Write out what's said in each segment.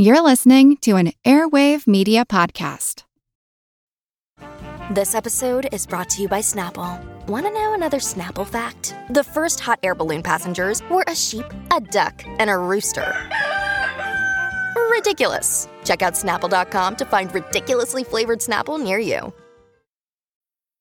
You're listening to an Airwave Media Podcast. This episode is brought to you by Snapple. Want to know another Snapple fact? The first hot air balloon passengers were a sheep, a duck, and a rooster. Ridiculous. Check out snapple.com to find ridiculously flavored Snapple near you.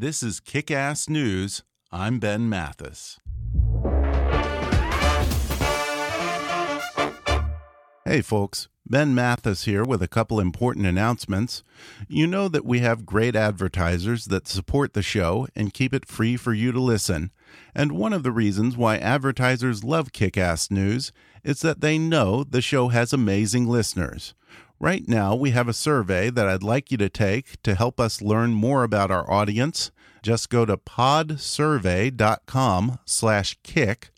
This is Kick Ass News. I'm Ben Mathis. Hey, folks. Ben Mathis here with a couple important announcements. You know that we have great advertisers that support the show and keep it free for you to listen. And one of the reasons why advertisers love Kick Ass News is that they know the show has amazing listeners. Right now, we have a survey that I'd like you to take to help us learn more about our audience. Just go to podsurvey.com slash kick.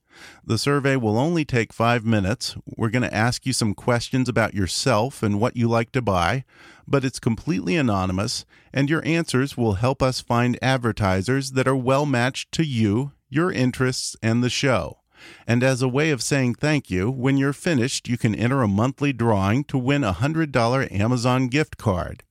The survey will only take five minutes. We're going to ask you some questions about yourself and what you like to buy, but it's completely anonymous, and your answers will help us find advertisers that are well matched to you, your interests, and the show. And as a way of saying thank you, when you're finished, you can enter a monthly drawing to win a $100 Amazon gift card.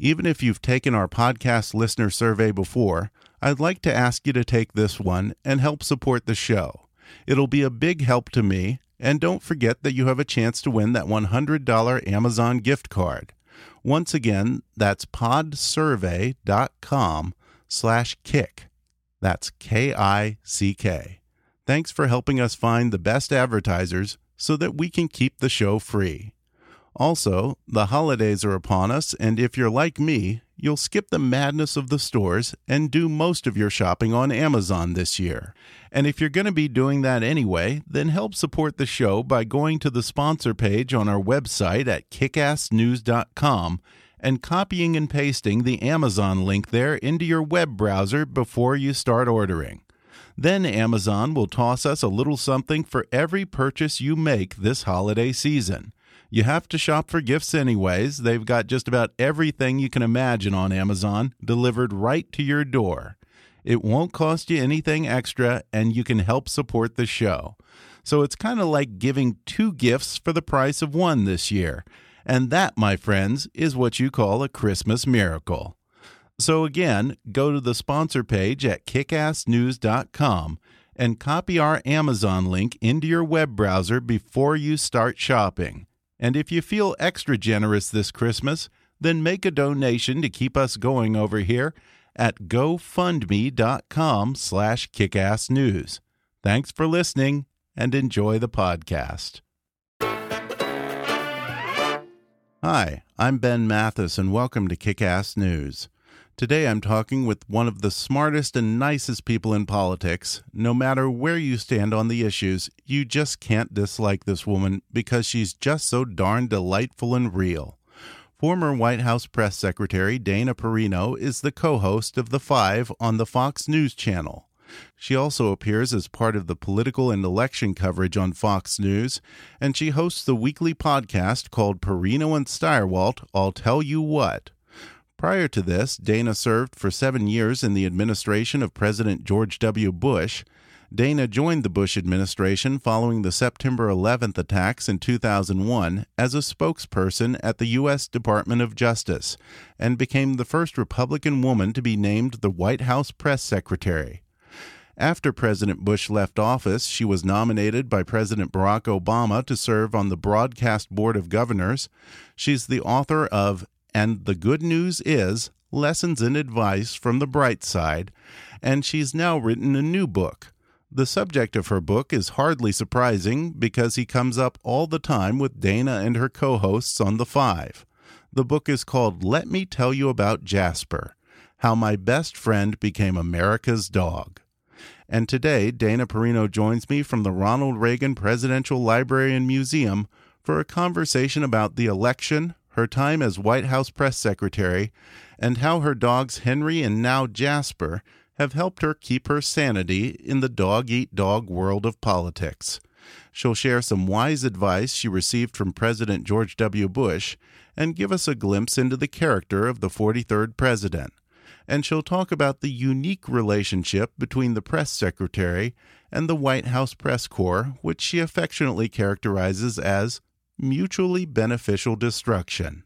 Even if you've taken our podcast listener survey before, I'd like to ask you to take this one and help support the show. It'll be a big help to me, and don't forget that you have a chance to win that $100 Amazon gift card. Once again, that's podsurvey.com slash kick. That's K-I-C-K. Thanks for helping us find the best advertisers so that we can keep the show free. Also, the holidays are upon us, and if you're like me, you'll skip the madness of the stores and do most of your shopping on Amazon this year. And if you're going to be doing that anyway, then help support the show by going to the sponsor page on our website at kickassnews.com and copying and pasting the Amazon link there into your web browser before you start ordering. Then Amazon will toss us a little something for every purchase you make this holiday season. You have to shop for gifts anyways. They've got just about everything you can imagine on Amazon delivered right to your door. It won't cost you anything extra, and you can help support the show. So it's kind of like giving two gifts for the price of one this year. And that, my friends, is what you call a Christmas miracle. So again, go to the sponsor page at kickassnews.com and copy our Amazon link into your web browser before you start shopping. And if you feel extra generous this Christmas, then make a donation to keep us going over here at gofundme.com slash kickassnews. Thanks for listening and enjoy the podcast. Hi, I'm Ben Mathis and welcome to Kickass News. Today I'm talking with one of the smartest and nicest people in politics. No matter where you stand on the issues, you just can't dislike this woman because she's just so darn delightful and real. Former White House Press Secretary Dana Perino is the co host of The Five on the Fox News Channel. She also appears as part of the political and election coverage on Fox News, and she hosts the weekly podcast called Perino and Stirewalt I'll Tell You What. Prior to this, Dana served for seven years in the administration of President George W. Bush. Dana joined the Bush administration following the September 11th attacks in 2001 as a spokesperson at the U.S. Department of Justice and became the first Republican woman to be named the White House press secretary. After President Bush left office, she was nominated by President Barack Obama to serve on the Broadcast Board of Governors. She's the author of And the Good News Is Lessons and Advice from the Bright Side, and she's now written a new book. The subject of her book is hardly surprising because he comes up all the time with Dana and her co hosts on The Five. The book is called Let Me Tell You About Jasper How My Best Friend Became America's Dog. And today, Dana Perino joins me from the Ronald Reagan Presidential Library and Museum for a conversation about the election, her time as White House press secretary, and how her dogs Henry and now Jasper have helped her keep her sanity in the dog eat dog world of politics. She'll share some wise advice she received from President George W. Bush and give us a glimpse into the character of the 43rd president. And she'll talk about the unique relationship between the press secretary and the White House press corps, which she affectionately characterizes as mutually beneficial destruction.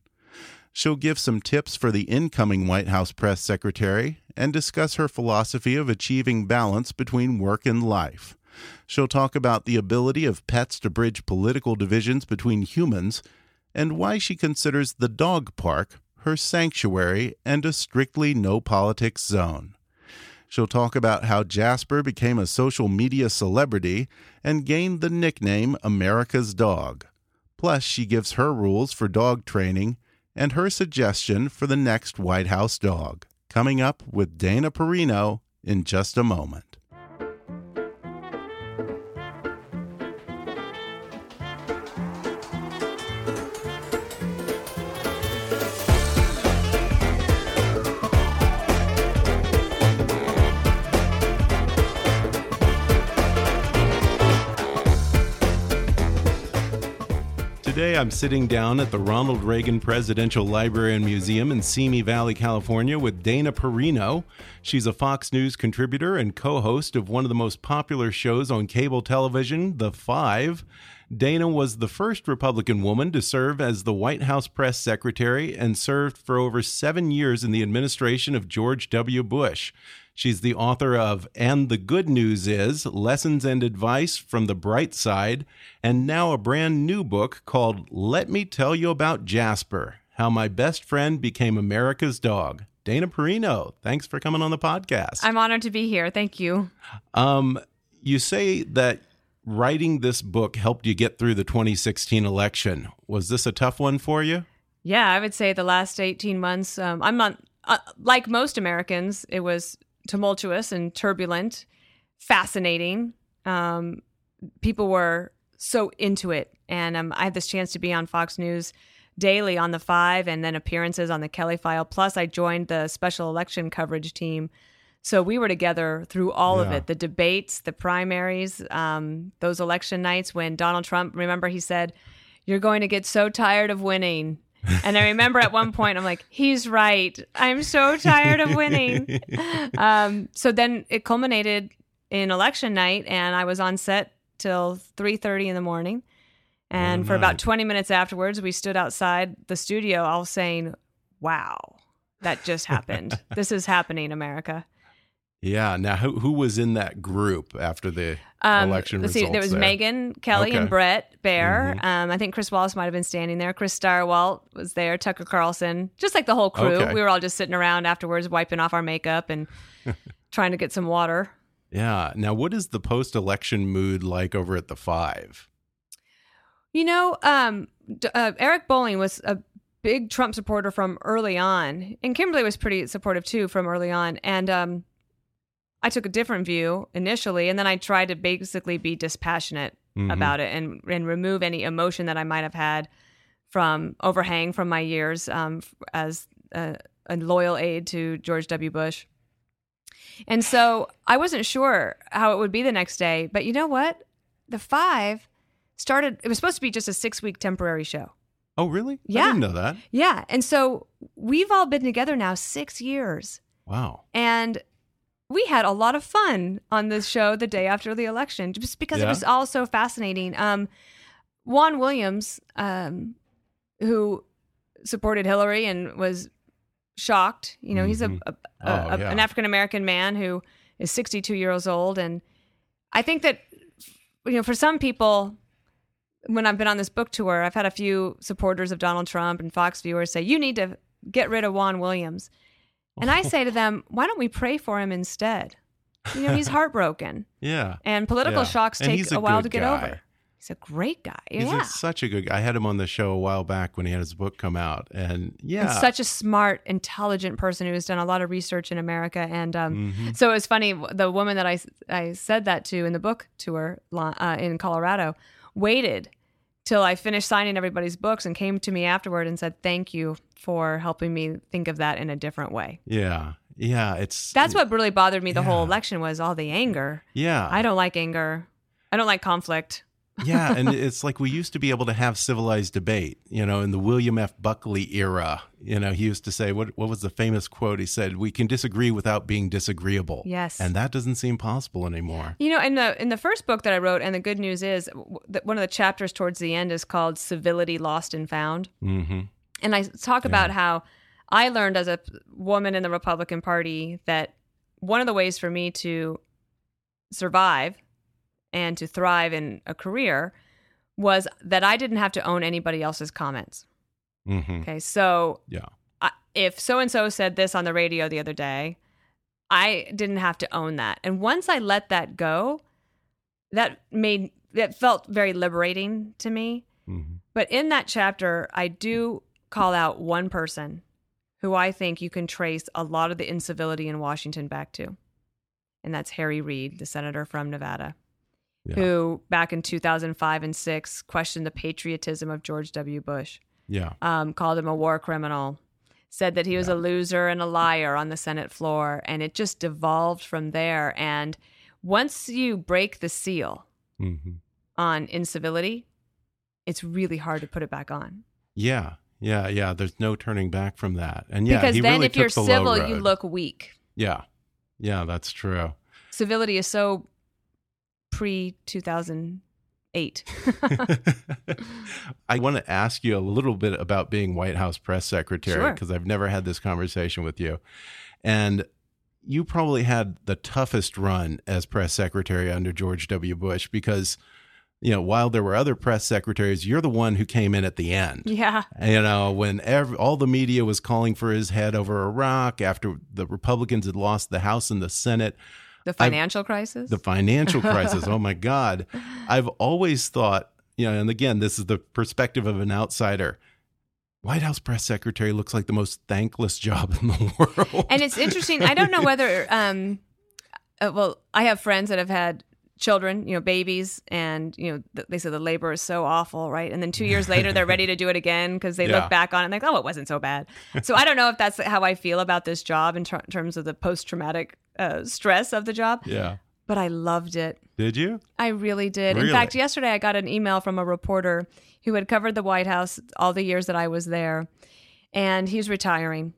She'll give some tips for the incoming White House press secretary and discuss her philosophy of achieving balance between work and life. She'll talk about the ability of pets to bridge political divisions between humans and why she considers the dog park her sanctuary and a strictly no politics zone. She'll talk about how Jasper became a social media celebrity and gained the nickname America's Dog. Plus, she gives her rules for dog training and her suggestion for the next White House dog. Coming up with Dana Perino in just a moment. Today, I'm sitting down at the Ronald Reagan Presidential Library and Museum in Simi Valley, California, with Dana Perino. She's a Fox News contributor and co host of one of the most popular shows on cable television, The Five. Dana was the first Republican woman to serve as the White House press secretary and served for over seven years in the administration of George W. Bush. She's the author of And the Good News Is Lessons and Advice from the Bright Side, and now a brand new book called Let Me Tell You About Jasper How My Best Friend Became America's Dog. Dana Perino, thanks for coming on the podcast. I'm honored to be here. Thank you. Um, you say that writing this book helped you get through the 2016 election. Was this a tough one for you? Yeah, I would say the last 18 months, um, I'm not, uh, like most Americans, it was tumultuous and turbulent, fascinating. Um, people were so into it. And um, I had this chance to be on Fox News daily on the five and then appearances on the Kelly File. Plus, I joined the special election coverage team. So we were together through all yeah. of it the debates, the primaries, um, those election nights when Donald Trump, remember, he said, You're going to get so tired of winning. And I remember at one point, I'm like, he's right. I'm so tired of winning. Um, so then it culminated in election night, and I was on set till 3:30 in the morning. And oh, for about 20 minutes afterwards, we stood outside the studio, all saying, "Wow, that just happened. this is happening, America." Yeah. Now, who who was in that group after the um, election let's results? See, there was there? Megyn Kelly okay. and Bret Baier. Mm-hmm. Um, I think Chris Wallace might have been standing there. Chris Stirewalt was there. Tucker Carlson, just like the whole crew. Okay. We were all just sitting around afterwards, wiping off our makeup and trying to get some water. Yeah. Now, what is the post-election mood like over at the Five? You know, um, uh, Eric Bolling was a big Trump supporter from early on, and Kimberly was pretty supportive too from early on, and. Um, I took a different view initially, and then I tried to basically be dispassionate mm-hmm. about it and and remove any emotion that I might have had from overhang from my years um, as a, a loyal aide to George W. Bush. And so I wasn't sure how it would be the next day, but you know what? The five started. It was supposed to be just a six week temporary show. Oh, really? Yeah, I didn't know that. Yeah, and so we've all been together now six years. Wow. And we had a lot of fun on this show the day after the election just because yeah. it was all so fascinating. Um, Juan Williams, um, who supported Hillary and was shocked, you know, mm-hmm. he's a, mm-hmm. a, a, oh, yeah. an African American man who is 62 years old. And I think that, you know, for some people, when I've been on this book tour, I've had a few supporters of Donald Trump and Fox viewers say, you need to get rid of Juan Williams. And I say to them, why don't we pray for him instead? You know, he's heartbroken. yeah. And political yeah. shocks take a, a while to get guy. over. He's a great guy. He's yeah. such a good guy. I had him on the show a while back when he had his book come out. And yeah. And such a smart, intelligent person who has done a lot of research in America. And um, mm-hmm. so it was funny. The woman that I, I said that to in the book tour uh, in Colorado waited till I finished signing everybody's books and came to me afterward and said, Thank you for helping me think of that in a different way. Yeah. Yeah. It's That's what really bothered me the whole election was all the anger. Yeah. I don't like anger. I don't like conflict. Yeah, and it's like we used to be able to have civilized debate, you know, in the William F. Buckley era. You know, he used to say, what, what was the famous quote? He said, We can disagree without being disagreeable. Yes. And that doesn't seem possible anymore. You know, in the in the first book that I wrote, and the good news is that one of the chapters towards the end is called "Civility Lost and Found," hmm and I talk about how I learned as a woman in the Republican Party that one of the ways for me to survive and to thrive in a career was that I didn't have to own anybody else's comments. hmm Okay, so Yeah. I, if so and so said this on the radio the other day, I didn't have to own that. And once I let that go, that made that felt very liberating to me. hmm But in that chapter, I do call out one person who I think you can trace a lot of the incivility in Washington back to. And that's Harry Reid, the senator from Nevada, Yeah. who back in 2005 and 6 questioned the patriotism of George W. Bush Yeah. um, called him a war criminal, said that he was a loser and a liar on the Senate floor, and it just devolved from there. And once you break the seal hmm on incivility, it's really hard to put it back on. Yeah. Yeah. Yeah. There's no turning back from that. And yeah, because he then really if you're the civil, you look weak. Yeah. Yeah. That's true. Civility is so pre 2008. I want to ask you a little bit about being White House press secretary Sure. because I've never had this conversation with you. And you probably had the toughest run as press secretary under George W. Bush because, you know, while there were other press secretaries, you're the one who came in at the end. yeah. You know, when every, all the media was calling for his head over Iraq after the Republicans had lost the House and the Senate, The financial crisis. the financial crisis. oh my God. I've always thought, you know, and again, this is the perspective of an outsider. White House press secretary looks like the most thankless job in the world. and it's interesting. I don't know whether, um, uh, well, I have friends that have had children, you know, babies, and you know, th- they say the labor is so awful, right? And then two years later, they're ready to do it again because they Yeah. look back on it and like, oh, it wasn't so bad. So I don't know if that's how I feel about this job in ter- terms of the post traumatic uh, stress of the job, yeah. but I loved it. Did you? I really did. Really? In fact, yesterday I got an email from a reporter who had covered the White House all the years that I was there, and he's retiring.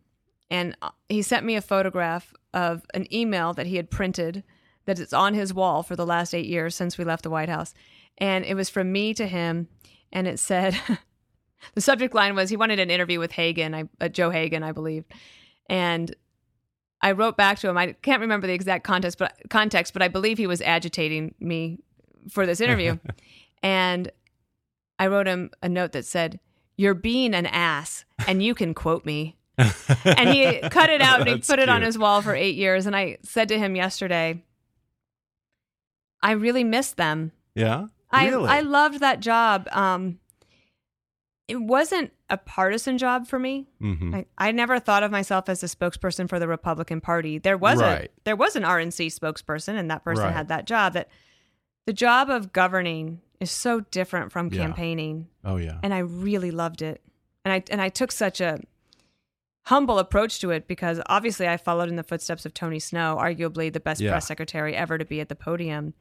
And uh, he sent me a photograph of an email that he had printed that is on his wall for the last eight years since we left the White House. And it was from me to him, and it said, the subject line was he wanted an interview with Hagin, I, uh, Joe Hagin, I believe. And I wrote back to him. I can't remember the exact context, but context, but I believe he was agitating me for this interview. and I wrote him a note that said, "You're being an ass, and you can quote me." and he cut it out and he put it on his wall for eight years. And I said to him yesterday, "I really miss them. Yeah. I Really? I loved that job. Um, it wasn't a partisan job for me. Mhm. I, I never thought of myself as a spokesperson for the Republican Party. There was Right. a there was an RNC spokesperson, and that person Right. had that job. That the job of governing is so different from Yeah. campaigning, Oh, yeah. and I really loved it. And I and I took such a humble approach to it because obviously I followed in the footsteps of Tony Snow, arguably the best Yeah. press secretary ever to be at the podium,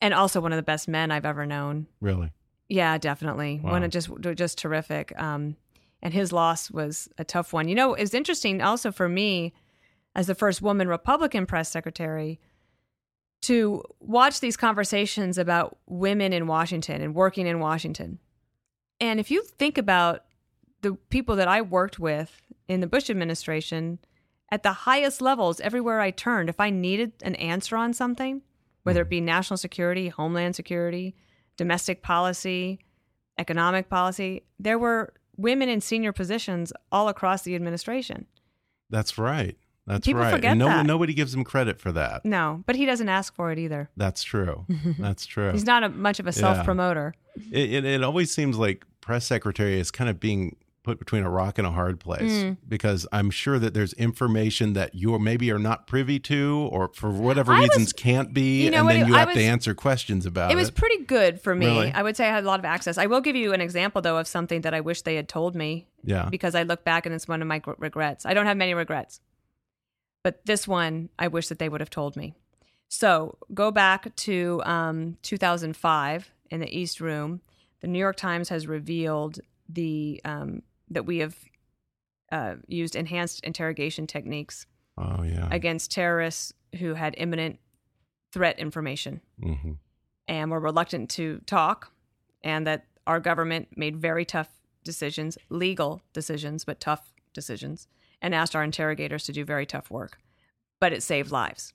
and also one of the best men I've ever known. Really? Yeah, definitely. Wow. One of just just terrific. Um, and his loss was a tough one. You know, it's interesting also for me as the first woman Republican press secretary to watch these conversations about women in Washington and working in Washington. And if you think about the people that I worked with in the Bush administration at the highest levels everywhere I turned, if I needed an answer on something, whether it be national security, homeland security, domestic policy, economic policy, there were women in senior positions all across the administration. That's right. That's People right. forget and no that. nobody gives him credit for that. No, but he doesn't ask for it either. That's true. That's true. He's not a, much of a self promoter. It, it, it always seems like press secretary is kind of being put between a rock and a hard place Mm. because I'm sure that there's information that you maybe are not privy to or for whatever I was- reasons can't be you know and then it- you I have to answer questions about it it. was pretty good for me. Really? I would say I had a lot of access. I will give you an example though of something that I wish they had told me yeah. because I look back and it's one of my regrets. I don't have many regrets. But this one, I wish that they would have told me. So go back to um, 2005 in the East Room. The New York Times has revealed the um, that we have uh, used enhanced interrogation techniques Oh yeah. against terrorists who had imminent threat information hmm and were reluctant to talk, and that our government made very tough decisions, legal decisions, but tough decisions, and asked our interrogators to do very tough work. But it saved lives.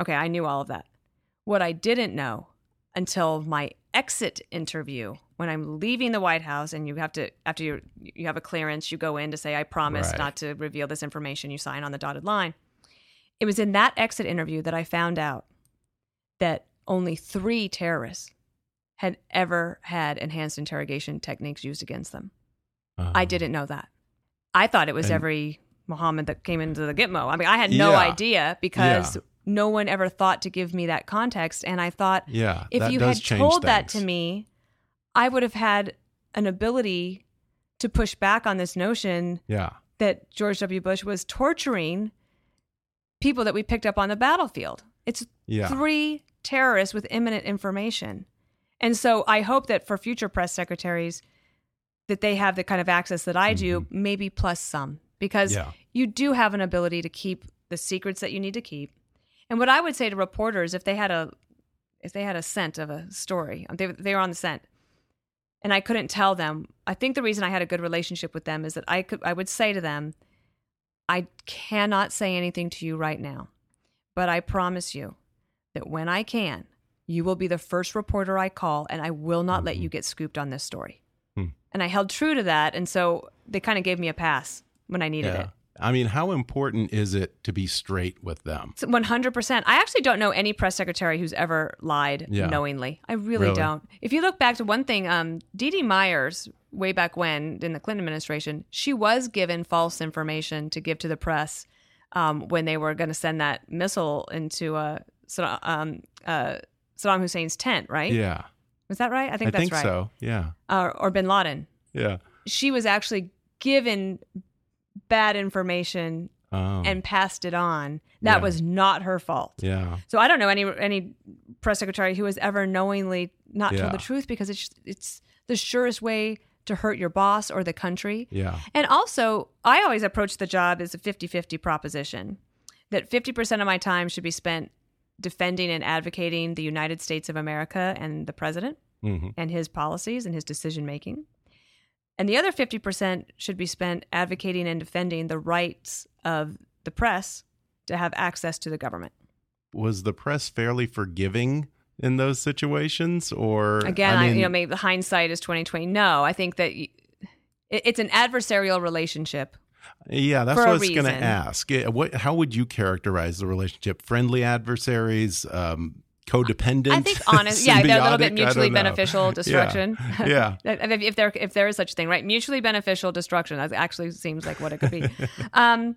Okay, I knew all of that. What I didn't know until my exit interview, when I'm leaving the White House, and you have to after you you have a clearance, you go in to say I promise Right. not to reveal this information. You sign on the dotted line. It was in that exit interview that I found out that only three terrorists had ever had enhanced interrogation techniques used against them. I uh-huh. didn't know that. I thought it was And- every Mohammed that came into the Gitmo. I mean, I had no Yeah. idea because Yeah. No one ever thought to give me that context. And I thought, Yeah. if you had told that to me, I would have had an ability to push back on this notion Yeah. that George W. Bush was torturing people that we picked up on the battlefield. It's Yeah. three terrorists with imminent information. And so I hope that for future press secretaries that they have the kind of access that I do, maybe plus some, because Mm-hmm. Yeah. you do have an ability to keep the secrets that you need to keep. And what I would say to reporters if they had a if they had a scent of a story, they they were on the scent. And I couldn't tell them. I think the reason I had a good relationship with them is that I could I would say to them, I cannot say anything to you right now, but I promise you that when I can, you will be the first reporter I call, and I will not let you get scooped on this story. Hmm. And I held true to that, and so they kind of gave me a pass when I needed Yeah. it. I mean, how important is it to be straight with them? One hundred percent. I actually don't know any press secretary who's ever lied Yeah. knowingly. I really, Really? don't. If you look back to one thing, um, Dee Dee Myers, way back when in the Clinton administration, she was given false information to give to the press um, when they were going to send that missile into uh, Saddam, um, uh, Saddam Hussein's tent. Right? Yeah. Was that right? I think I that's think right. so. Yeah. Uh, or Bin Laden. Yeah. She was actually given bad information Oh. and passed it on. That Yeah. was not her fault. yeah. So I don't know any any press secretary who has ever knowingly not Yeah. told the truth because it's it's the surest way to hurt your boss or the country. Yeah. And also, I always approach the job as a 50-50 proposition. That 50% of my time should be spent defending and advocating the United States of America and the president hmm and his policies and his decision making. And the other 50% should be spent advocating and defending the rights of the press to have access to the government. Was the press fairly forgiving in those situations, or Again, I I you know, maybe the hindsight is twenty twenty. No, I think that it's an adversarial relationship. yeah, that's what I was going to ask. What? How would you characterize the relationship? Friendly adversaries, um, codependent. I think honest, yeah, they're a little bit mutually beneficial destruction. Yeah. if, if there if there is such a thing, right? Mutually beneficial destruction. That actually seems like what it could be. um,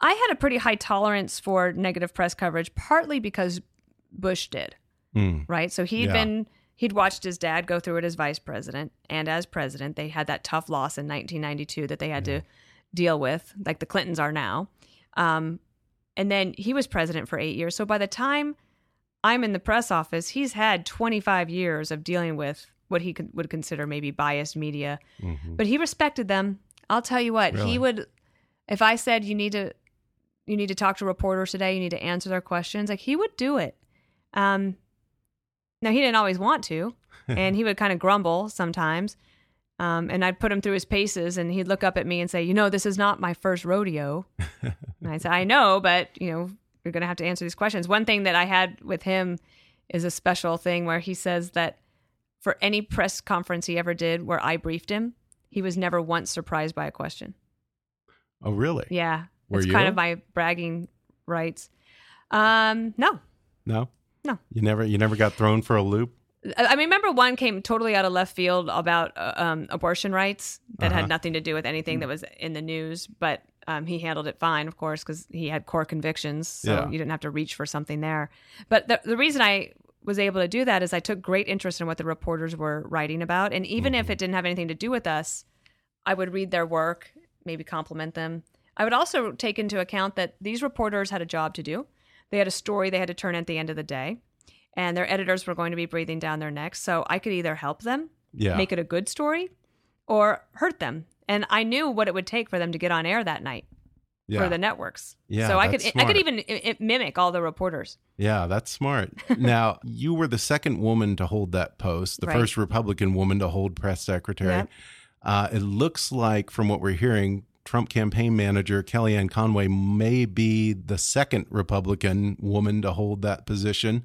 I had a pretty high tolerance for negative press coverage, partly because Bush did. Mm, right? So he'd Yeah. been he'd watched his dad go through it as vice president and as president. They had that tough loss in 1992 that they had to deal with, like the Clintons are now. Um, and then he was president for eight years. So by the time I'm in the press office, he's had 25 years of dealing with what he could, would consider maybe biased media. mhm. But he respected them. I'll tell you what, Really? he would if I said you need to you need to talk to reporters today, you need to answer their questions, like he would do it. Um now he didn't always want to, and he would kind of grumble sometimes. Um, and I'd put him through his paces, and he'd look up at me and say, "You know, this is not my first rodeo." and I said, "I know, but you know, you're going to have to answer these questions." One thing that I had with him is a special thing where he says that for any press conference he ever did where I briefed him, he was never once surprised by a question. Oh, really? Yeah, Were it's you? kind of my bragging rights. Um, no, No. No. You never. You never got thrown for a loop. I remember one came totally out of left field about uh, um, abortion rights that Uh-huh. had nothing to do with anything that was in the news, but um, he handled it fine, of course, because he had core convictions, so Yeah. you didn't have to reach for something there. But the, the reason I was able to do that is I took great interest in what the reporters were writing about, and even Mm-hmm. if it didn't have anything to do with us, I would read their work, maybe compliment them. I would also take into account that these reporters had a job to do. They had a story they had to turn at the end of the day, and their editors were going to be breathing down their necks. So I could either help them Yeah. make it a good story or hurt them. And I knew what it would take for them to get on air that night yeah. for the networks. Yeah, so I could that's I could even i- i- mimic all the reporters. Yeah, that's smart. now, you were the second woman to hold that post, the Right. first Republican woman to hold press secretary. Yep. Uh, it looks like, from what we're hearing, Trump campaign manager Kellyanne Conway may be the second Republican woman to hold that position.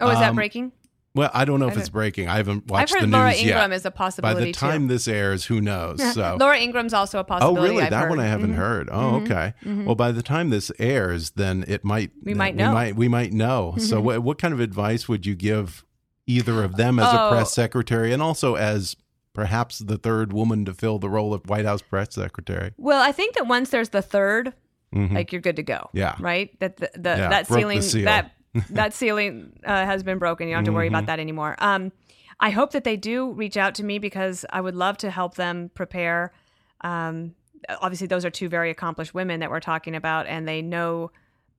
Oh, is that Um, breaking? Well, I don't know if I it's don't- breaking. I haven't watched I've heard the Laura news Ingraham yet. is a possibility. By the time too. this airs, who knows? So Laura Ingraham's also a possibility. Oh, possibility. really? I've that one. I haven't Mhm. heard. Oh, okay. Well, by the time this airs, then it might We might We know. might we might know. So, Mhm. what what kind of advice would you give either of them as a Oh. press secretary and also as perhaps the third woman to fill the role of White House press secretary? Well, I think that once there's the 3rd Mhm. like you're good to go. Yeah. Right. That the, the Yeah, that broke ceiling that that ceiling uh, has been broken. You don't have to worry Mm-hmm. about that anymore. Um, I hope that they do reach out to me because I would love to help them prepare. Um, obviously, those are two very accomplished women that we're talking about, and they know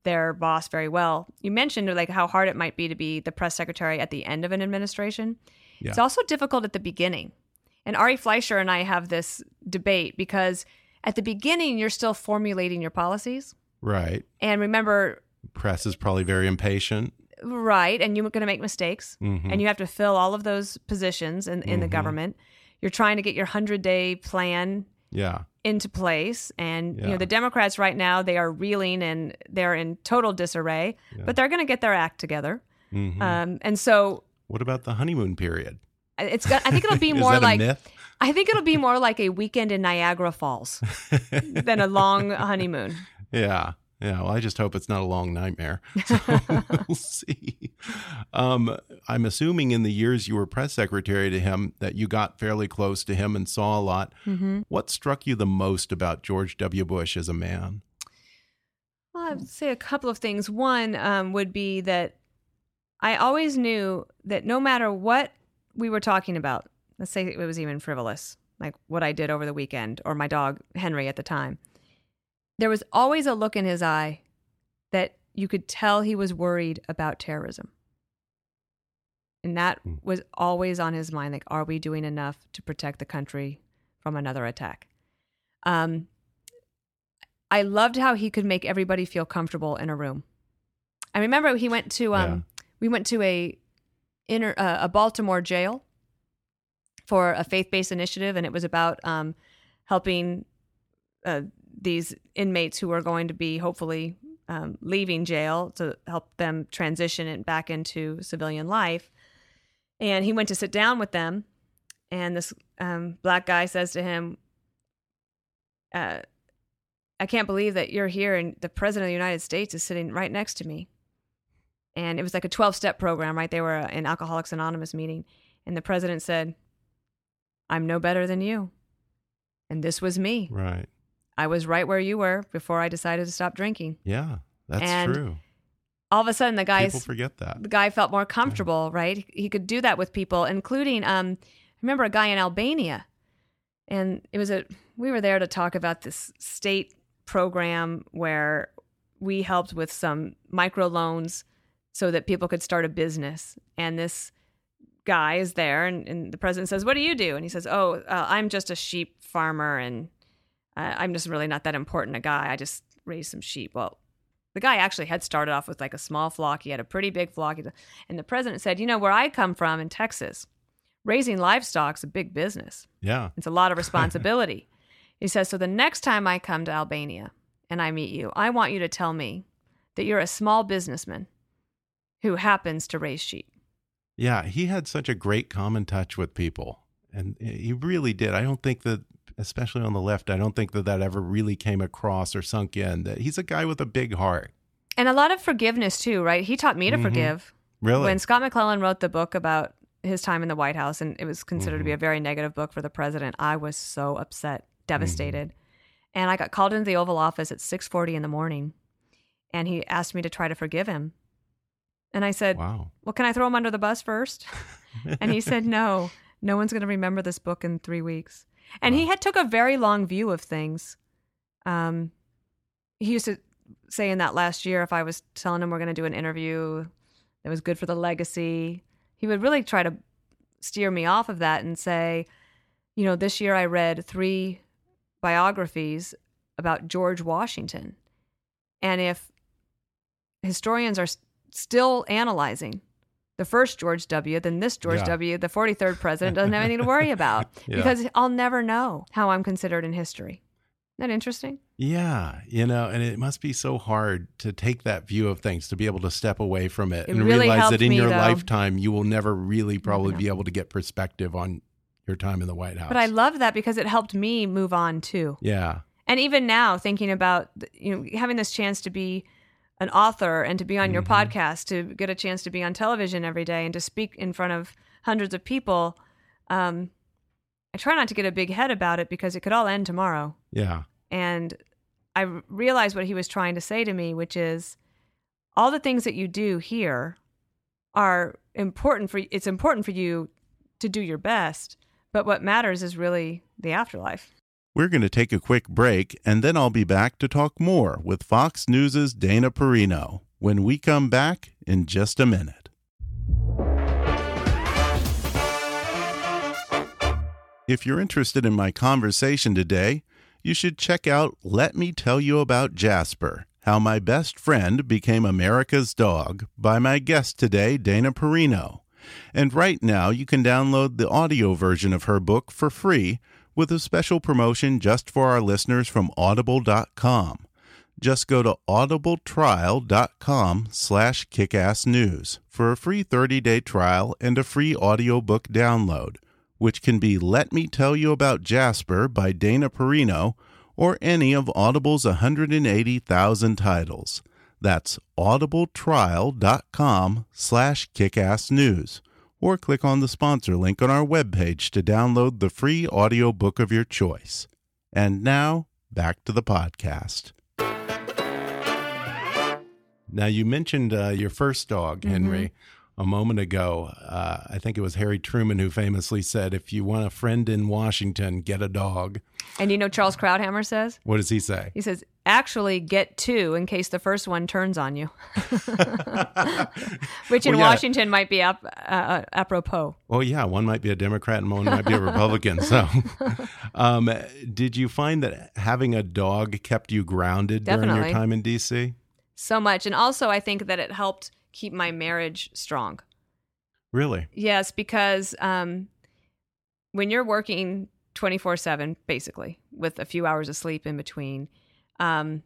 their boss very well. You mentioned like how hard it might be to be the press secretary at the end of an administration. Yeah. It's also difficult at the beginning. And Ari Fleischer and I have this debate because at the beginning you're still formulating your policies. right. And remember, Press is probably very impatient. right, and you're going to make mistakes, Mhm. and you have to fill all of those positions in, in the Mhm. government. You're trying to get your 100 day plan Yeah. into place. And, you know, the Democrats right now, they are reeling and they're in total disarray, Yeah. but they're going to get their act together. Mhm. Um, and so what about the honeymoon period? it's got, I think it'll be more like? I think it'll be more like a weekend in Niagara Falls than a long honeymoon. Yeah. Yeah. Well, I just hope it's not a long nightmare. So we'll see. Um, I'm assuming in the years you were press secretary to him that you got fairly close to him and saw a lot. Mm-hmm. What struck you the most about George W. Bush as a man? Well, I would say a couple of things. One um, would be that I always knew that no matter what we were talking about, let's say it was even frivolous, like what I did over the weekend or my dog Henry at the time, there was always a look in his eye that you could tell he was worried about terrorism. And that Hmm. was always on his mind like, are we doing enough to protect the country from another attack? Um, I loved how he could make everybody feel comfortable in a room. I remember he went to um, we went to a inner uh, a Baltimore jail for a faith based initiative, and it was about um, helping uh, these inmates who are going to be hopefully um, leaving jail to help them transition it back into civilian life. And he went to sit down with them, and this um, black guy says to him, uh, I can't believe that you're here and the president of the United States is sitting right next to me. And it was like a 12 step program, right? They were an Alcoholics Anonymous meeting. And the president said, I'm no better than you. And this was me. Right. I was right where you were before I decided to stop drinking. Yeah, that's And true. All of a sudden, the People forget that. the guy felt more comfortable, right? He could do that with people, including um, I remember a guy in Albania, and it was a we were there to talk about this state program where we helped with some microloans so that people could start a business, and this guy is there, and, and the president says, "What do you do?" And he says, "Oh, uh, I'm just a sheep farmer, and uh, I'm just really not that important a guy. I just raise some sheep." Well, the guy actually had started off with like a small flock. He had a pretty big flock. And the president said, You know, where I come from in Texas, raising livestock's a big business. Yeah. It's a lot of responsibility. he says, So the next time I come to Albania and I meet you, I want you to tell me that you're a small businessman who happens to raise sheep. Yeah, he had such a great common touch with people, and he really did. I don't think that, especially on the left, I don't think that that ever really came across or sunk in. That he's a guy with a big heart. And a lot of forgiveness, too, right? He taught me to Mhm. forgive. Really? When Scott McClellan wrote the book about his time in the White House, and it was considered mm-hmm. to be a mm-hmm. very negative book for the president. I was so upset, devastated, mm-hmm. and I got called into the Oval Office at six forty in the morning, and he asked me to try to forgive him, and I said, "Wow, well, can I throw him under the bus first? and he said, "No, no one's going to remember this book in three weeks." And wow. he had took a very long view of things. Um, he used to say in that last year, if I was telling him we're going to do an interview that was good for the legacy, he would really try to steer me off of that and say, you know, this year I read three biographies about George Washington. And if historians are still analyzing the first George W., then this George yeah. W., the 43rd president, doesn't have anything to worry about yeah. because I'll never know how I'm considered in history. Isn't that interesting? Yeah, you know, and it must be so hard to take that view of things, to be able to step away from it, it and really realize that in me, your though. lifetime you will never really probably be able to get perspective on your time in the White House. But I love that because it helped me move on too. Yeah. And even now, thinking about you know having this chance to be an author and to be on your mm-hmm. podcast, to get a chance to be on television every day and to speak in front of hundreds of people. Um, I try not to get a big head about it because it could all end tomorrow. Yeah. And I realized what he was trying to say to me, which is all the things that you do here are important for it's important for you to do your best, but what matters is really the afterlife. We're going to take a quick break, and then I'll be back to talk more with Fox News' Dana Perino when we come back in just a minute. If you're interested in my conversation today, you should check out Let Me Tell You About Jasper How My Best Friend Became America's Dog by my guest today, Dana Perino. And right now, you can download the audio version of her book for free with a special promotion just for our listeners from audible.com. Just go to audibletrial.com slash kickassnews for a free 30-day trial and a free audiobook download, which can be Let Me Tell You About Jasper by Dana Perino or any of Audible's 180,000 titles. That's audibletrial.com slash kickassnews or click on the sponsor link on our webpage to download the free audiobook of your choice. And now, back to the podcast. Now, you mentioned uh, your first dog, mm-hmm. Henry. Mm -hmm a moment ago. Uh, I think it was Harry Truman who famously said, "If you want a friend in Washington, get a dog." And you know, Charles Krauthammer says, "What does he say?" He says, "Actually, get two in case the first one turns on you," which in well, yeah. Washington might be ap- uh, uh, apropos. Well, yeah, one might be a Democrat and one might be a Republican. so, um, did you find that having a dog kept you grounded Definitely. during your time in D.C.? So much, and also I think that it helped keep my marriage strong. Really? Yes, because um, when you're working 24 7, basically, with a few hours of sleep in between, um,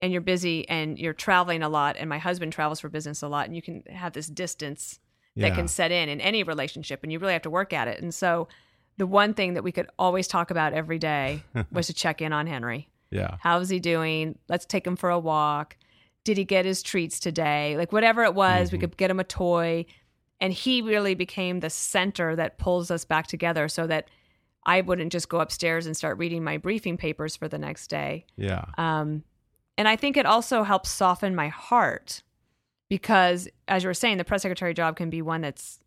and you're busy and you're traveling a lot, and my husband travels for business a lot, and you can have this distance that can set in in any relationship, and you really have to work at it. And so, the one thing that we could always talk about every day was to check in on Henry. Yeah. How's he doing? Let's take him for a walk did he get his treats today? Like whatever it was, mm-hmm. we could get him a toy. And he really became the center that pulls us back together so that I wouldn't just go upstairs and start reading my briefing papers for the next day. Yeah. Um, and I think it also helps soften my heart because, as you were saying, the press secretary job can be one that's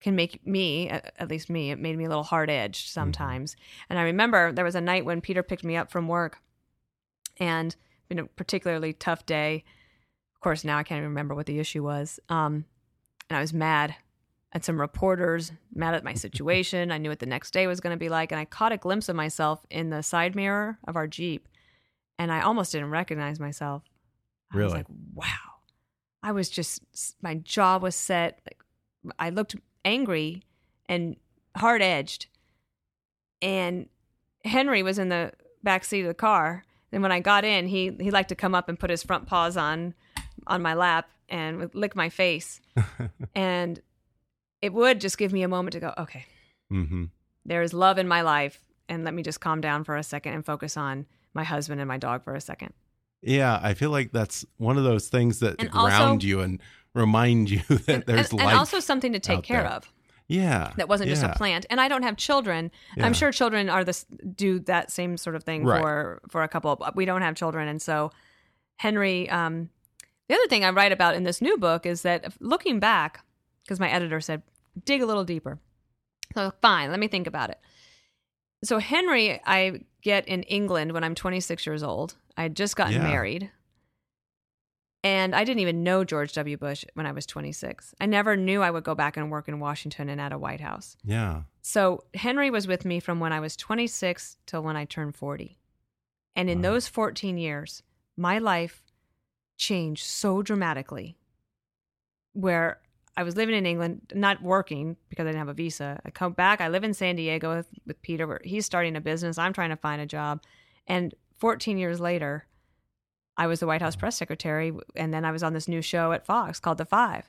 can make me, at least me, it made me a little hard edged mm-hmm. sometimes. Mm-hmm. And I remember there was a night when Peter picked me up from work and been a particularly tough day. Of course, now I can't even remember what the issue was. Um, and I was mad at some reporters, mad at my situation. I knew what the next day was going to be like. And I caught a glimpse of myself in the side mirror of our Jeep. And I almost didn't recognize myself. I really? was like, wow. I was just, my jaw was set. Like, I looked angry and hard edged. And Henry was in the back seat of the car and when I got in, he he liked to come up and put his front paws on on my lap and lick my face, and it would just give me a moment to go, okay, mm-hmm. there is love in my life, and let me just calm down for a second and focus on my husband and my dog for a second. Yeah, I feel like that's one of those things that and ground also, you and remind you that and, there's and, life, and also something to take care there. of. Yeah. that wasn't just a plant. And I don't have children. Yeah. I'm sure children are this do that same sort of thing Right. for for a couple. But we don't have children, and so Henry. Um, the other thing I write about in this new book is that looking back, because my editor said dig a little deeper. So fine, let me think about it. So Henry, I get in England when I'm 26 years old. I had just gotten Yeah. married. And I didn't even know George W. Bush when I was 26. I never knew I would go back and work in Washington and at a White House. Yeah. So Henry was with me from when I was 26 till when I turned 40. And in Wow. those 14 years, my life changed so dramatically where I was living in England, not working because I didn't have a visa. I come back, I live in San Diego with, with Peter. Where he's starting a business. I'm trying to find a job. And 14 years later, I was the White House press secretary. And then I was on this new show at Fox called The Five.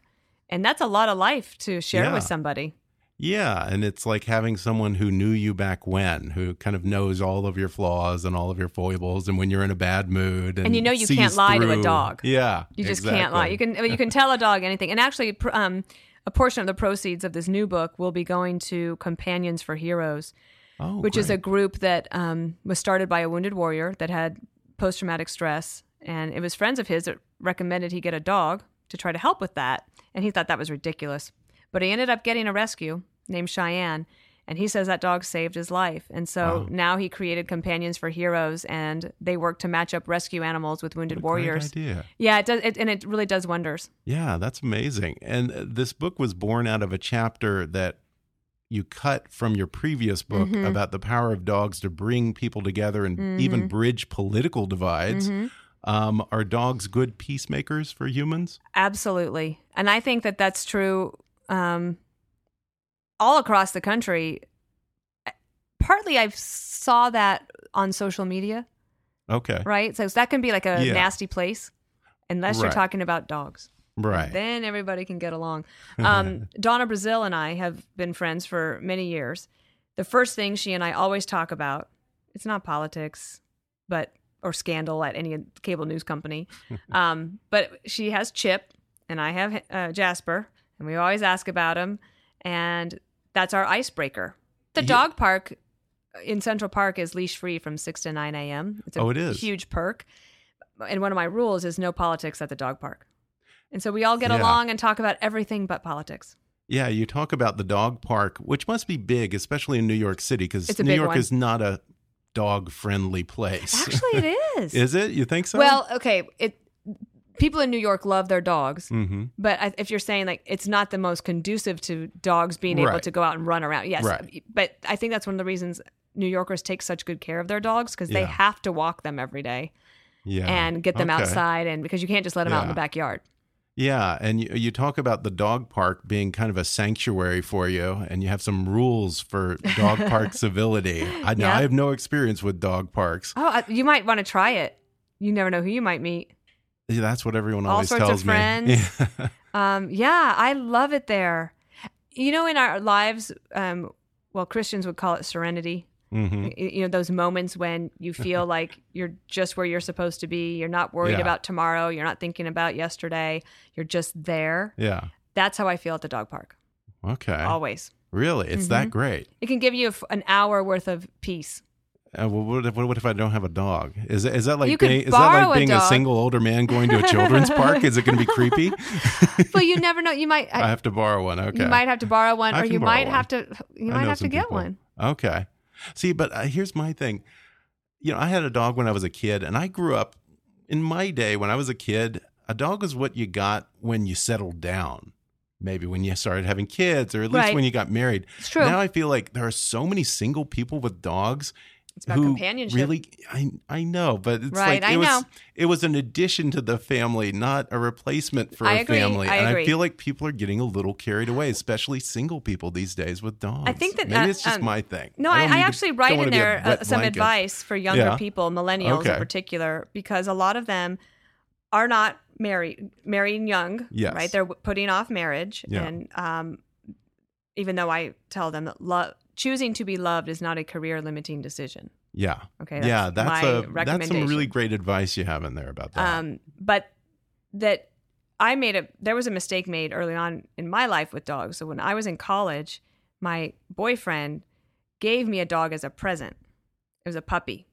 And that's a lot of life to share Yeah. with somebody. Yeah, and it's like having someone who knew you back when, who kind of knows all of your flaws and all of your foibles, and when you're in a bad mood, and, And you know you can't lie to a dog. Yeah, You just can't lie. You can you can tell a dog anything. And actually, um, a portion of the proceeds of this new book will be going to Companions for Heroes, oh, which is a group that um, was started by a wounded warrior that had post traumatic stress, and it was friends of his that recommended he get a dog to try to help with that, and he thought that was ridiculous, but he ended up getting a rescue named Cheyenne. And he says that dog saved his life. And so Wow. now he created Companions for Heroes, and they work to match up rescue animals with wounded What a great warriors. idea. Yeah, it does, it, and it really does wonders. Yeah, that's amazing. And uh, this book was born out of a chapter that you cut from your previous book Mm-hmm. about the power of dogs to bring people together and even bridge political divides. Mm-hmm. Um, are dogs good peacemakers for humans? Absolutely, and I think that that's true um, all across the country. Partly, I saw that on social media, Okay. right? So that can be like a Yeah. nasty place, unless you're talking about dogs. Right. Then everybody can get along. Um, Donna Brazile and I have been friends for many years. The first thing she and I always talk about, it's not politics, but or scandal at any cable news company. um, but she has Chip, and I have uh, Jasper, and we always ask about him, and that's our icebreaker. The Yeah. dog park in Central Park is leash free from six to nine a.m. It's a Oh, it is? huge perk, and one of my rules is no politics at the dog park. And so we all get Yeah. along and talk about everything but politics. Yeah, you talk about the dog park, which must be big, especially in New York City, because New York one. is not a dog friendly place. Actually, it is. is it? You think so? Well, okay. It people in New York love their dogs, hmm but I- if you're saying like it's not the most conducive to dogs being able Right. to go out and run around, yes. Right. But I think that's one of the reasons New Yorkers take such good care of their dogs because they have to walk them every day yeah, and get them Okay. outside, and because you can't just let them out in the backyard. Yeah, and you, you talk about the dog park being kind of a sanctuary for you, and you have some rules for dog park civility. I know Yeah. I have no experience with dog parks. Oh, you might want to try it. You never know who you might meet. Yeah, That's what everyone All always tells me. friends. Yeah. Um, yeah, I love it there. You know, in our lives, um, well, Christians would call it serenity. Mhm. You know, those moments when you feel like you're just where you're supposed to be. You're not worried Yeah. about tomorrow. You're not thinking about yesterday. You're just there. Yeah. That's how I feel at the dog park. Okay. Always. Really, it's that great. It can give you a f an hour worth of peace. Uh, well, what, if, what if I don't have a dog? Is is that like being, is that like a being a, dog. single older man going to a children's park? Is it going to be creepy? but you never know. You might. I have to borrow one. Okay. You might have to borrow one, I or you might one. have to. You might have to get people. one. Okay. See, but uh, here's my thing. You know, I had a dog when I was a kid, and I grew up in my day when I was a kid. A dog was what you got when you settled down. Maybe when you started having kids, or at least Right. when you got married. It's true. Now I feel like there are so many single people with dogs. It's about who companionship. Really, I I know, but it's Right, like I it was know. it was an addition to the family, not a replacement for I a agree, family. I and agree. I feel like people are getting a little carried away, especially single people these days with dogs. I think that, maybe uh, it's just um, my thing. No, I, I, mean to- actually write in there uh, some blanket. advice for younger Yeah. people, millennials Okay. in particular, because a lot of them are not married, marrying young. Yes. Right? They're putting off marriage, Yeah. and um, even though I tell them that love, choosing to be loved is not a career limiting decision. Yeah. Okay, yeah, that's that's my a that's some really great advice you have in there about that. Um, but that I made a there was a mistake made early on in my life with dogs. So when I was in college, my boyfriend gave me a dog as a present. It was a puppy.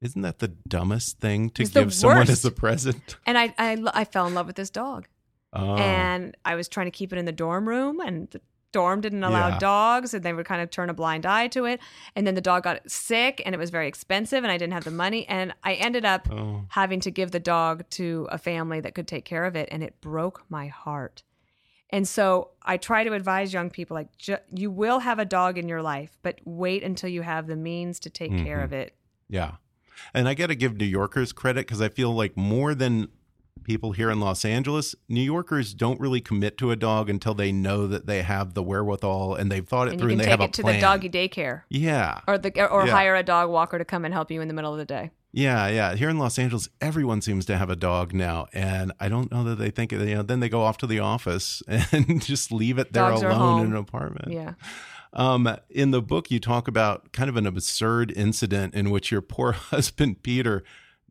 Isn't that the dumbest thing to give someone as a present? And I, I, I fell in love with this dog. Oh, And I was trying to keep it in the dorm room, and the dorm didn't allow Yeah. dogs, and they would kind of turn a blind eye to it. And then the dog got sick, and it was very expensive, and I didn't have the money. And I ended up oh, having to give the dog to a family that could take care of it, and it broke my heart. And so I try to advise young people like, ju- you will have a dog in your life, but wait until you have the means to take care Mhm. of it. yeah. And I got to give New Yorkers credit because I feel like more than people here in Los Angeles, New Yorkers don't really commit to a dog until they know that they have the wherewithal and they've thought it And through and they take have a it to the doggy daycare. Yeah. Or the or Yeah. hire a dog walker to come and help you in the middle of the day. Yeah, yeah. Here in Los Angeles, everyone seems to have a dog now, and I don't know that they think you know. Then they go off to the office and just leave it there Dogs alone in an apartment. Yeah. Um, in the book, you talk about kind of an absurd incident in which your poor husband Peter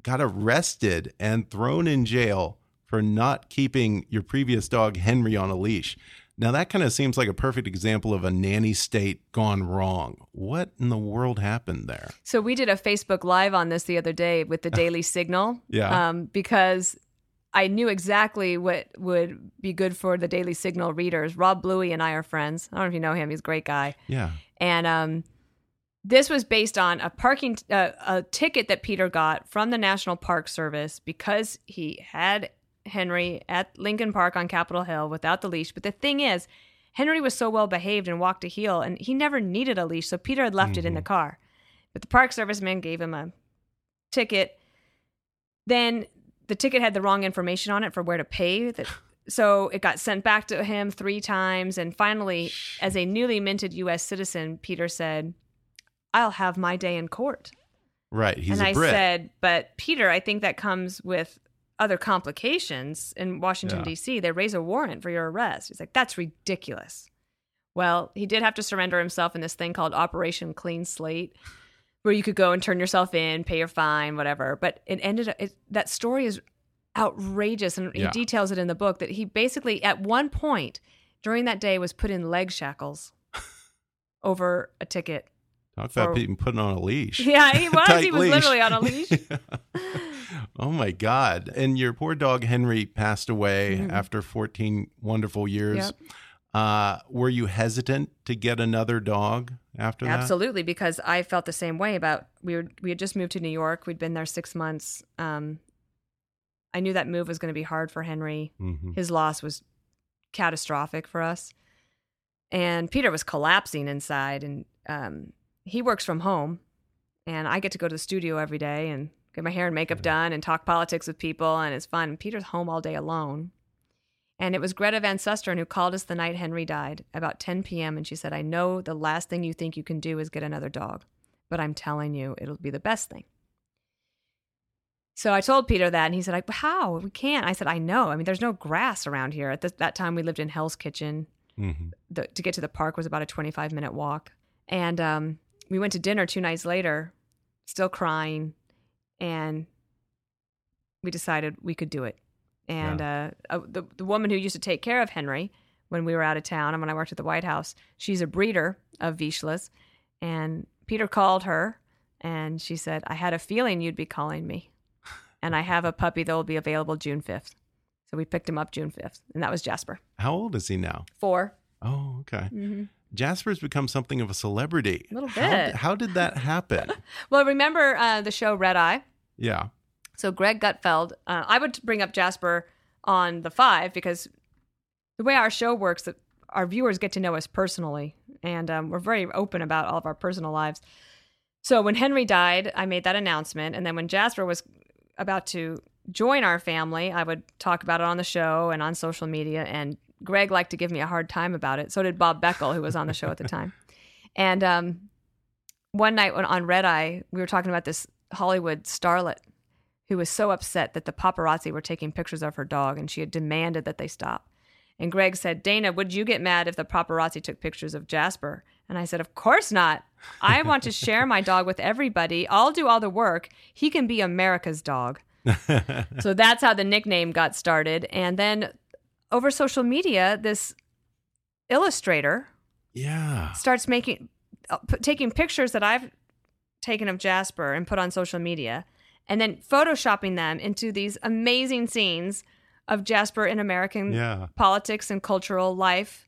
got arrested and thrown in jail for not keeping your previous dog Henry on a leash. Now that kind of seems like a perfect example of a nanny state gone wrong. What in the world happened there? So we did a Facebook Live on this the other day with the Daily Signal. Yeah. Um, because I knew exactly what would be good for the Daily Signal readers. Rob Bluey and I are friends. I don't know if you know him. He's a great guy. Yeah. And um, this was based on a parking uh, a ticket that Peter got from the National Park Service because he had Henry at Lincoln Park on Capitol Hill without the leash. But the thing is, Henry was so well behaved and walked a heel, and he never needed a leash, so Peter had left it in the car. But the Park Service man gave him a ticket. Then the ticket had the wrong information on it for where to pay. That so it got sent back to him three times, and finally, as a newly minted U.S. citizen, Peter said, "I'll have my day in court." Right. He's and a I Brit. said, "But Peter, I think that comes with other complications in Washington Yeah. D.C. They raise a warrant for your arrest." He's like, "That's ridiculous." Well, he did have to surrender himself in this thing called Operation Clean Slate, where you could go and turn yourself in, pay your fine, whatever. But it ended up it, that story is outrageous, and Yeah. he details it in the book that he basically at one point during that day was put in leg shackles over a ticket. Talk about being put on a leash. Yeah, he was. He was leash. literally on a leash. oh my God. And your poor dog Henry passed away Mhm. after 14 wonderful years. Yep. Uh, were you hesitant to get another dog after that? Absolutely, because I felt the same way about we were we had just moved to New York. We'd been there six months. Um, I knew that move was going to be hard for Henry. Mhm. His loss was catastrophic for us, and Peter was collapsing inside. And um, he works from home, and I get to go to the studio every day and get my hair and makeup done and talk politics with people, and it's fun. And Peter's home all day alone. And it was Greta Van Susteren who called us the night Henry died, about 10 p.m. And she said, I know the last thing you think you can do is get another dog, but I'm telling you, it'll be the best thing. So I told Peter that, and he said, like, How? We can't. I said, I know. I mean, there's no grass around here. At this, that time, we lived in Hell's Kitchen. Mhm. The, to get to the park was about a 25 minute walk. And um, we went to dinner two nights later, still crying. And we decided we could do it. And uh, uh, the, the woman who used to take care of Henry when we were out of town and when I worked at the White House, she's a breeder of Vizslas. And Peter called her and she said, I had a feeling you'd be calling me. And I have a puppy that will be available June 5th. So we picked him up June 5th. And that was Jasper. How old is he now? 4 Oh, okay. Mm-hmm. Jasper's become something of a celebrity. A little How, bit. how did that happen? Well, remember uh, the show Red Eye? yeah. So Greg Gutfeld, uh, I would bring up Jasper on the five because the way our show works, that our viewers get to know us personally, and um, we're very open about all of our personal lives. So when Henry died, I made that announcement, and then when Jasper was about to join our family, I would talk about it on the show and on social media. And Greg liked to give me a hard time about it. So did Bob Beckel, who was on the show at the time. And um, one night when on Red Eye, we were talking about this Hollywood starlet who was so upset that the paparazzi were taking pictures of her dog and she had demanded that they stop. And Greg said, Dana, would you get mad if the paparazzi took pictures of Jasper? And I said, Of course not. I want to share my dog with everybody. I'll do all the work. He can be America's dog. so that's how the nickname got started. And then over social media, this illustrator Yeah. starts making uh, taking pictures that I've taken of Jasper and put on social media and then photoshopping them into these amazing scenes of Jasper in American Yeah. politics and cultural life.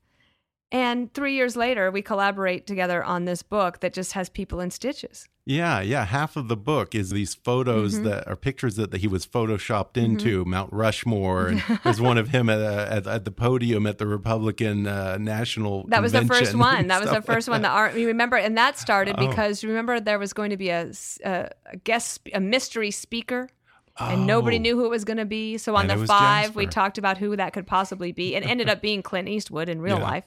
And 3 years later we collaborate together on this book that just has people in stitches. Yeah, yeah. Half of the book is these photos Mm-hmm. that are pictures that he was photoshopped into Mount Rushmore, and there's one of him at, uh, at at the podium at the Republican uh, National. That was the first one. That was the first like one. The art. You remember, and that started Oh. because remember there was going to be a guest, a mystery speaker, and nobody Oh. knew who it was going to be. So on And the five, we talked about who that could possibly be, and it ended up being Clint Eastwood in real Yeah. life.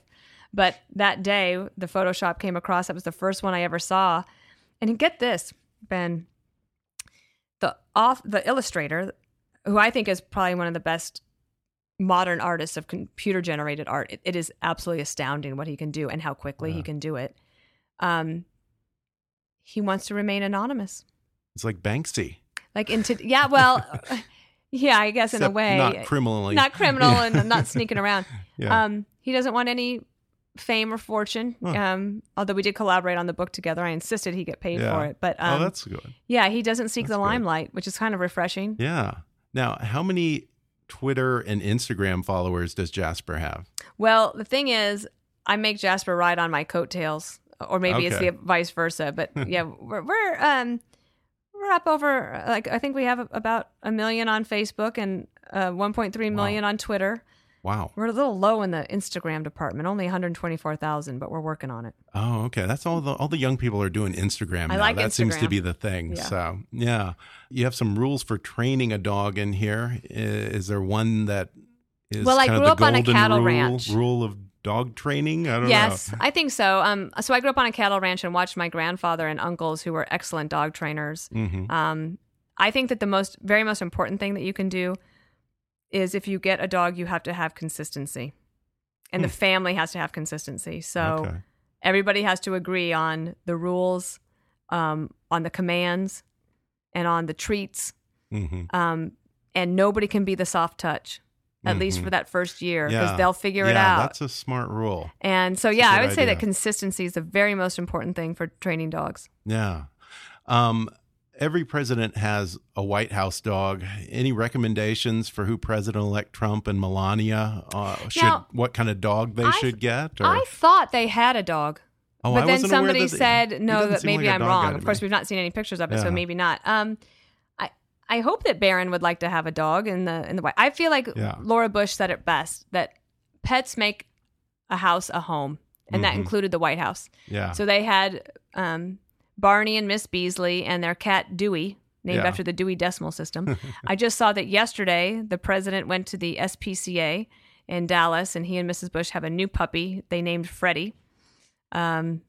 But that day, the Photoshop came across. That was the first one I ever saw. And get this, Ben, the off the illustrator, who I think is probably one of the best modern artists of computer generated art. It, it is absolutely astounding what he can do and how quickly he can do it. Um, he wants to remain anonymous. It's like Banksy. Like into yeah, well, yeah, I guess in a way, not criminally. not criminal Yeah. and not sneaking around. Yeah. Um, he doesn't want any fame or fortune. Huh. Um, although we did collaborate on the book together, I insisted he get paid Yeah. for it. But um, oh, that's good. yeah, he doesn't seek that's the good. limelight, which is kind of refreshing. Yeah. Now, how many Twitter and Instagram followers does Jasper have? Well, the thing is, I make Jasper ride on my coattails, or maybe it's the vice versa. But yeah, we're we're um we're up over like I think we have about a million on Facebook and uh, 1.3 million on Twitter. Wow. We're a little low in the Instagram department, only 124,000, but we're working on it. Oh, okay. That's all the all the young people are doing Instagram I now. like that seems to be the thing. Yeah. So, yeah. You have some rules for training a dog in here. Is there one that is Well, I kind of grew the up on a cattle rule, ranch. rule of dog training? I don't Yes, know. I think so. Um, so I grew up on a cattle ranch and watched my grandfather and uncles who were excellent dog trainers. hmm Um, I think that the most, very most important thing that you can do is if you get a dog, you have to have consistency, and the family has to have consistency. So Hmm. Okay. everybody has to agree on the rules, um, on the commands, and on the treats. hmm Um, and nobody can be the soft touch, at least Mhm. for that first year, because Yeah. they'll figure it out. That's a smart rule. And so, That's yeah, I would say that consistency is the very most important thing for training dogs. Yeah. Um, every president has a White House dog. Any recommendations for who President-elect Trump and Melania uh, should Now, what kind of dog they I- should get? Or I thought they had a dog. oh, but I then somebody that they- said no that maybe like I'm wrong of course we've not seen any pictures of it so maybe not um i i hope that Barron would like to have a dog in the in the white i feel like Yeah. laura bush said it best that pets make a house a home and that Mhm. included the white house Yeah. so they had um barney and miss beasley and their cat dewey named Yeah. after the dewey decimal system i just saw that yesterday the president went to the spca in dallas and he and mrs bush have a new puppy they named freddie um,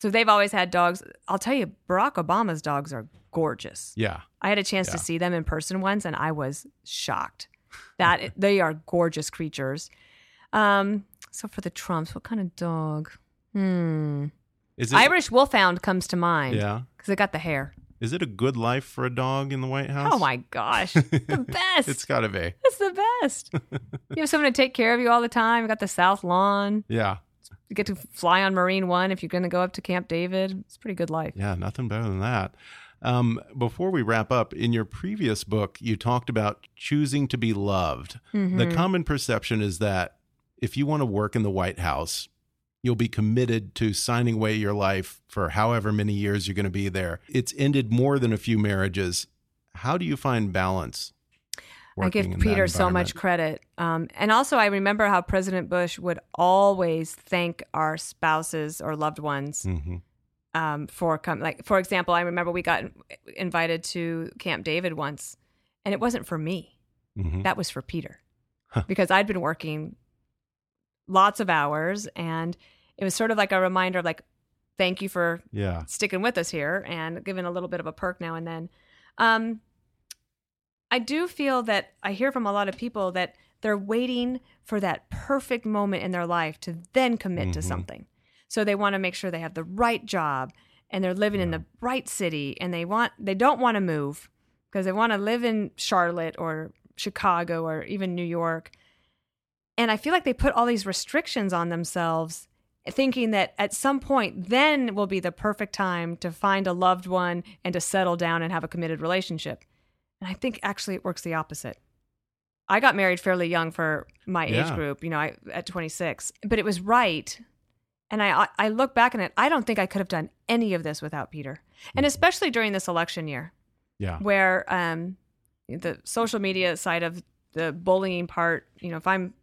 so they've always had dogs. I'll tell you, Barack Obama's dogs are gorgeous. yeah. I had a chance Yeah. to see them in person once, and I was shocked that they are gorgeous creatures. Um, so for the Trumps, what kind of dog? Hmm. Is it Irish Wolfhound comes to mind. Yeah. because it got the hair. Is it a good life for a dog in the White House? Oh my gosh, the best. it's got to be. it's the best. you have someone to take care of you all the time. You got the South Lawn. Yeah. You get to fly on Marine One if you're going to go up to Camp David. It's a pretty good life. Yeah, nothing better than that. Um, before we wrap up, in your previous book, you talked about choosing to be loved. Mm-hmm. The common perception is that if you want to work in the White House, you'll be committed to signing away your life for however many years you're going to be there. It's ended more than a few marriages. How do you find balance? I give working in that Peter so much credit. Um, and also, I remember how President Bush would always thank our spouses or loved ones Mhm. um, for coming. Like, for example, I remember we got invited to Camp David once, and it wasn't for me. Mhm. That was for Peter because I'd been working lots of hours, and it was sort of like a reminder of like, thank you for Yeah. sticking with us here and giving a little bit of a perk now and then. Um, I do feel that I hear from a lot of people that they're waiting for that perfect moment in their life to then commit to Mhm. something. So they want to make sure they have the right job and they're living in the right city and they want they don't want to move because they want to live in Charlotte or Chicago or even New York. And I feel like they put all these restrictions on themselves thinking that at some point then will be the perfect time to find a loved one and to settle down and have a committed relationship. And I think actually it works the opposite. I got married fairly young for my Yeah. age group, you know, I, at 26, but it was right. And I I look back on it, I don't think I could have done any of this without Peter. And especially during this election year Yeah. where um, the social media side of the bullying part, you know, if I'm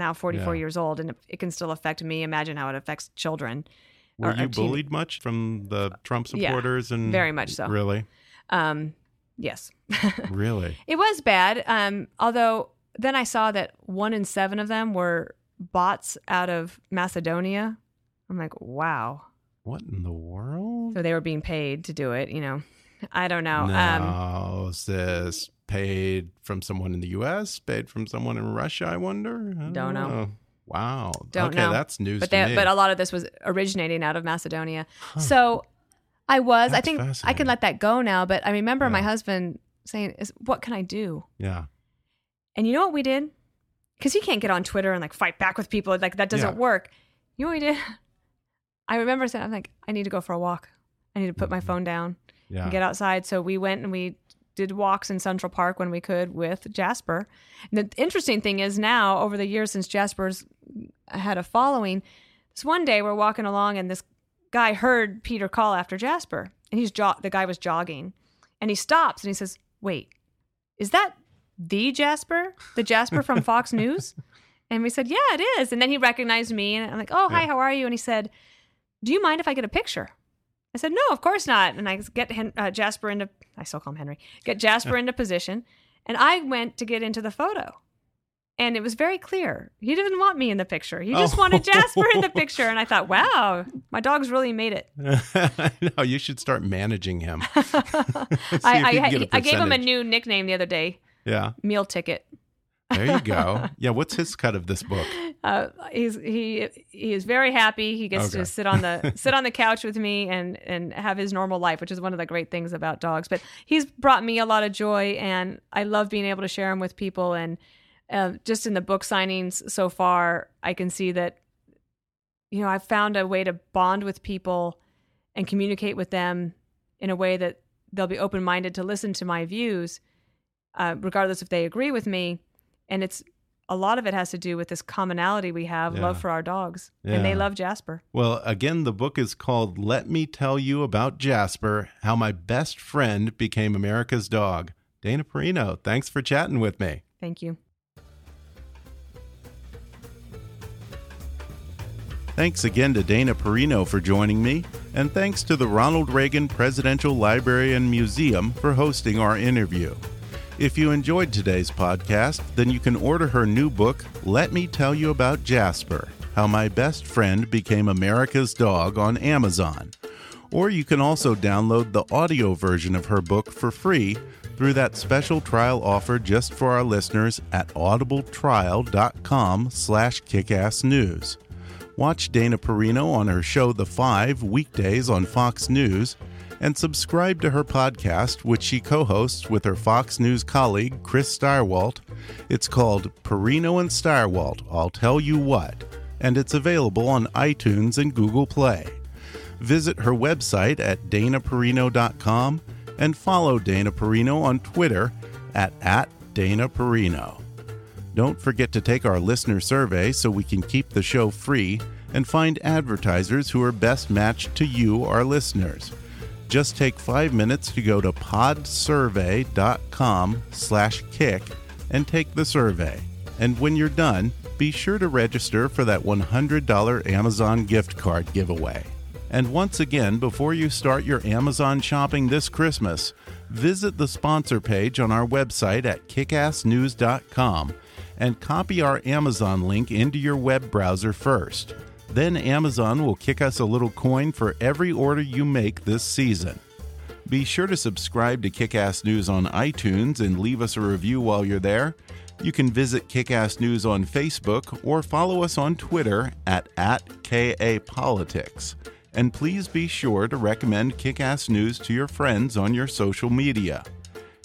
now 44 Yeah. years old and it can still affect me, imagine how it affects children. Were or- or you teen- bullied much from the Trump Yeah, supporters and very much so. Really? Um, yes. Really? it was bad. Um, although then I saw that one in seven of them were bots out of Macedonia. I'm like, wow. What in the world? So they were being paid to do it, you know. I don't know. Um, No, is this paid from someone in the U.S., paid from someone in Russia? I wonder. I Don't know. Wow. Don't okay, know. that's news but to they, me. but a lot of this was originating out of Macedonia. So I was. I think I can let that go now. But I remember my husband saying, "Is what can I do?" yeah. And you know what we did? Because he can't get on Twitter and like fight back with people. Like that doesn't Yeah. work. You know what we did? I remember saying, "I'm like, I need to go for a walk. I need to put my phone down Mm-hmm. Yeah. and get outside." So we went and we did walks in Central Park when we could with Jasper. And the interesting thing is now, over the years since Jasper's had a following, this one day we're walking along and this guy heard Peter call after Jasper, and he's jo- the guy was jogging, and he stops and he says, "Wait, is that the Jasper, the Jasper from Fox News?" And we said, "Yeah, it is." And then he recognized me, and I'm like, "Oh, hi, how are you?" And he said, "Do you mind if I get a picture?" I said, "No, of course not." And I get uh, Jasper into I still call him Henry. Get Jasper into position, and I went to get into the photo. And it was very clear. He didn't want me in the picture. He just Oh. wanted Jasper in the picture. And I thought, wow, my dog's really made it. no, you should start managing him. I, I, I gave him a new nickname the other day Yeah. meal ticket. There you go. Yeah. What's his cut of this book? Uh, he's he he is very happy. He gets Okay. to sit on the sit on the couch with me and and have his normal life, which is one of the great things about dogs. But he's brought me a lot of joy, and I love being able to share him with people. And uh, just in the book signings so far, I can see that you know I've found a way to bond with people and communicate with them in a way that they'll be open minded to listen to my views, uh, regardless if they agree with me. And it's a lot of it has to do with this commonality we have Yeah. love for our dogs. And they love Jasper. Well, again, the book is called Let Me Tell You About Jasper How My Best Friend Became America's Dog. Dana Perino, thanks for chatting with me. Thank you. Thanks again to Dana Perino for joining me, and thanks to the Ronald Reagan Presidential Library and Museum for hosting our interview. If you enjoyed today's podcast, then you can order her new book, Let Me Tell You About Jasper How My Best Friend Became America's Dog, on Amazon. Or you can also download the audio version of her book for free through that special trial offer just for our listeners at audibletrial.com slash kickassnews. Watch Dana Perino on her show The Five weekdays on Fox News, and subscribe to her podcast, which she co hosts with her Fox News colleague, Chris Stirewalt. It's called Perino and Stirewalt I'll Tell You What, and it's available on iTunes and Google Play. Visit her website at danaperino.com and follow Dana Perino on Twitter at, at Dana Perino. Don't forget to take our listener survey so we can keep the show free and find advertisers who are best matched to you, our listeners. Just take five minutes to go to podsurvey.com slash kick and take the survey. And when you're done, be sure to register for that $100 Amazon gift card giveaway. And once again, before you start your Amazon shopping this Christmas, visit the sponsor page on our website at kickassnews.com and copy our Amazon link into your web browser first. Then Amazon will kick us a little coin for every order you make this season. Be sure to subscribe to Kickass News on iTunes and leave us a review while you're there. You can visit Kickass News on Facebook or follow us on Twitter at, at KAPolitics. And please be sure to recommend Kickass News to your friends on your social media.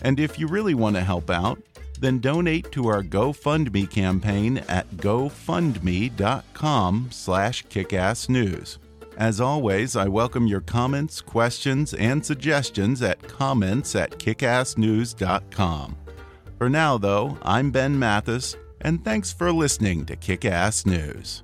And if you really want to help out, Then donate to our GoFundMe campaign at gofundme.com slash kickassnews. As always, I welcome your comments, questions, and suggestions at comments at kickassnews.com. For now, though, I'm Ben Mathis, and thanks for listening to Kick Ass News.